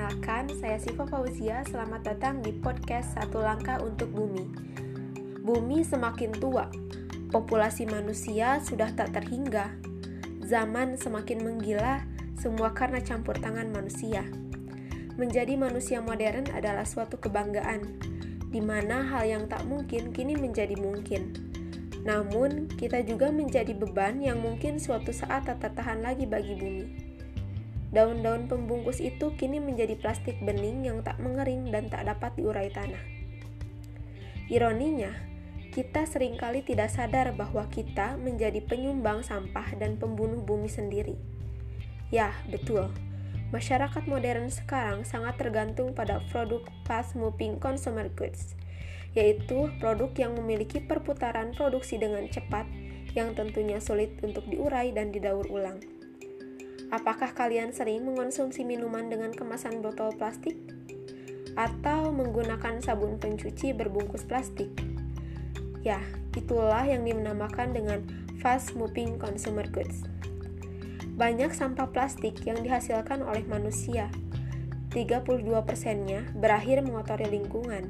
Perkenalkan, saya Siva Fauzia. Selamat datang di podcast Satu Langkah untuk Bumi. Bumi semakin tua, populasi manusia sudah tak terhingga. Zaman semakin menggila, semua karena campur tangan manusia. Menjadi manusia modern adalah suatu kebanggaan, di mana hal yang tak mungkin kini menjadi mungkin. Namun, kita juga menjadi beban yang mungkin suatu saat tak tertahan lagi bagi bumi. Daun-daun pembungkus itu kini menjadi plastik bening yang tak mengering dan tak dapat diurai tanah. Ironinya, kita sering kali tidak sadar bahwa kita menjadi penyumbang sampah dan pembunuh bumi sendiri. Ya, betul. Masyarakat modern sekarang sangat tergantung pada produk fast-moving consumer goods, yaitu produk yang memiliki perputaran produksi dengan cepat yang tentunya sulit untuk diurai dan didaur ulang. Apakah kalian sering mengonsumsi minuman dengan kemasan botol plastik? Atau menggunakan sabun pencuci berbungkus plastik? Ya, itulah yang dinamakan dengan fast moving consumer goods. Banyak sampah plastik yang dihasilkan oleh manusia. 32 persennya berakhir mengotori lingkungan.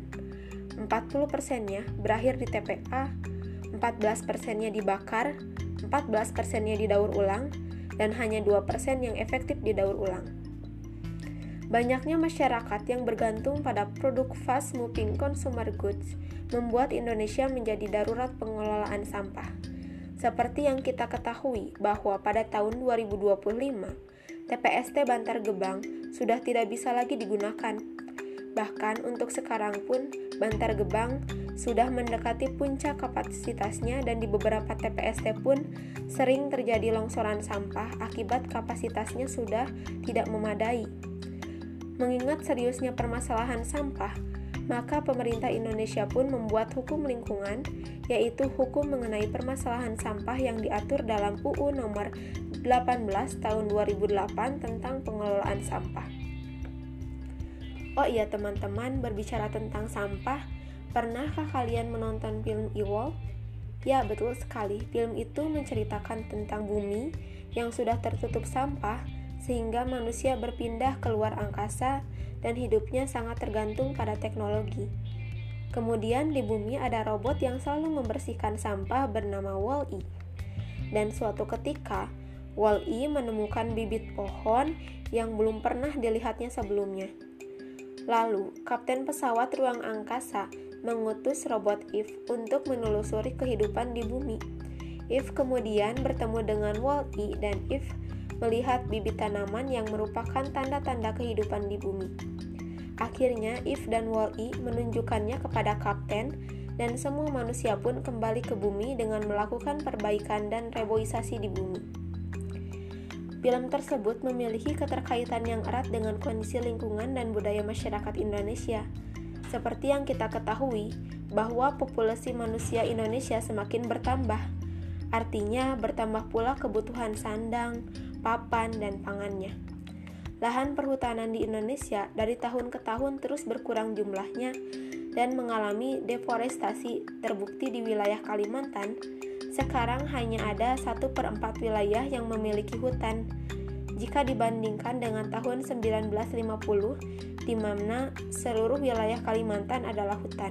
40 persennya berakhir di TPA, 14 persennya dibakar, 14 persennya didaur ulang, dan hanya 2% yang efektif didaur ulang. Banyaknya masyarakat yang bergantung pada produk fast moving consumer goods membuat Indonesia menjadi darurat pengelolaan sampah. Seperti yang kita ketahui bahwa pada tahun 2025, TPST Bantar Gebang sudah tidak bisa lagi digunakan. Bahkan untuk sekarang pun, Bantar Gebang sudah mendekati puncak kapasitasnya dan di beberapa TPST pun sering terjadi longsoran sampah akibat kapasitasnya sudah tidak memadai. Mengingat seriusnya permasalahan sampah, maka pemerintah Indonesia pun membuat hukum lingkungan, yaitu hukum mengenai permasalahan sampah yang diatur dalam UU nomor 18 tahun 2008 tentang pengelolaan sampah. Oh iya teman-teman, berbicara tentang sampah, Pernahkah kalian menonton film Ewol? Ya, betul sekali. Film itu menceritakan tentang bumi yang sudah tertutup sampah sehingga manusia berpindah keluar angkasa dan hidupnya sangat tergantung pada teknologi. Kemudian di bumi ada robot yang selalu membersihkan sampah bernama Wall-E. Dan suatu ketika, Wall-E menemukan bibit pohon yang belum pernah dilihatnya sebelumnya. Lalu, kapten pesawat ruang angkasa mengutus robot Eve untuk menelusuri kehidupan di bumi. Eve kemudian bertemu dengan Wall-E dan Eve melihat bibit tanaman yang merupakan tanda-tanda kehidupan di bumi. Akhirnya Eve dan Wall-E menunjukkannya kepada kapten dan semua manusia pun kembali ke bumi dengan melakukan perbaikan dan reboisasi di bumi. Film tersebut memiliki keterkaitan yang erat dengan kondisi lingkungan dan budaya masyarakat Indonesia. Seperti yang kita ketahui, bahwa populasi manusia Indonesia semakin bertambah. Artinya, bertambah pula kebutuhan sandang, papan, dan pangannya. Lahan perhutanan di Indonesia dari tahun ke tahun terus berkurang jumlahnya dan mengalami deforestasi terbukti di wilayah Kalimantan. Sekarang hanya ada satu per 4 wilayah yang memiliki hutan, jika dibandingkan dengan tahun 1950 di mana seluruh wilayah Kalimantan adalah hutan.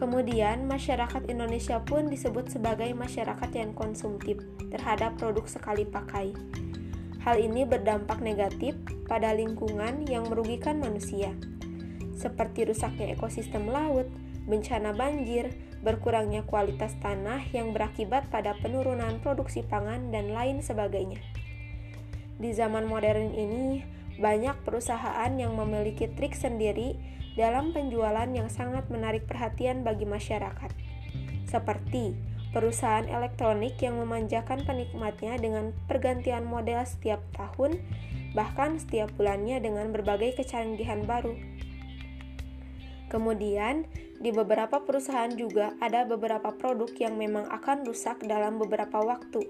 Kemudian, masyarakat Indonesia pun disebut sebagai masyarakat yang konsumtif terhadap produk sekali pakai. Hal ini berdampak negatif pada lingkungan yang merugikan manusia, seperti rusaknya ekosistem laut, bencana banjir, berkurangnya kualitas tanah yang berakibat pada penurunan produksi pangan, dan lain sebagainya. Di zaman modern ini, banyak perusahaan yang memiliki trik sendiri dalam penjualan yang sangat menarik perhatian bagi masyarakat. Seperti perusahaan elektronik yang memanjakan penikmatnya dengan pergantian model setiap tahun, bahkan setiap bulannya dengan berbagai kecanggihan baru. Kemudian, di beberapa perusahaan juga ada beberapa produk yang memang akan rusak dalam beberapa waktu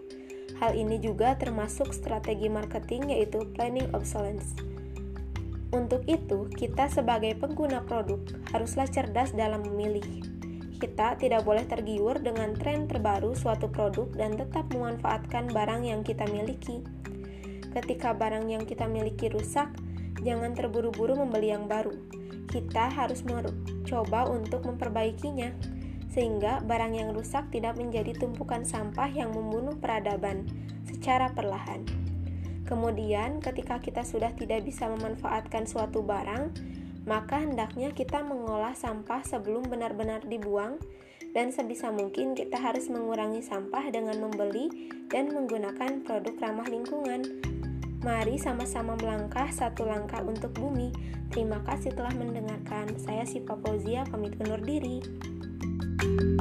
Hal ini juga termasuk strategi marketing yaitu planning obsolescence. Untuk itu, kita sebagai pengguna produk haruslah cerdas dalam memilih. Kita tidak boleh tergiur dengan tren terbaru suatu produk dan tetap memanfaatkan barang yang kita miliki. Ketika barang yang kita miliki rusak, Jangan terburu-buru membeli yang baru. Kita harus mencoba untuk memperbaikinya, sehingga barang yang rusak tidak menjadi tumpukan sampah yang membunuh peradaban secara perlahan. Kemudian, ketika kita sudah tidak bisa memanfaatkan suatu barang, maka hendaknya kita mengolah sampah sebelum benar-benar dibuang, dan sebisa mungkin kita harus mengurangi sampah dengan membeli dan menggunakan produk ramah lingkungan. Mari sama-sama melangkah satu langkah untuk bumi. Terima kasih telah mendengarkan. Saya Siva Fauzia pamit undur diri. thank you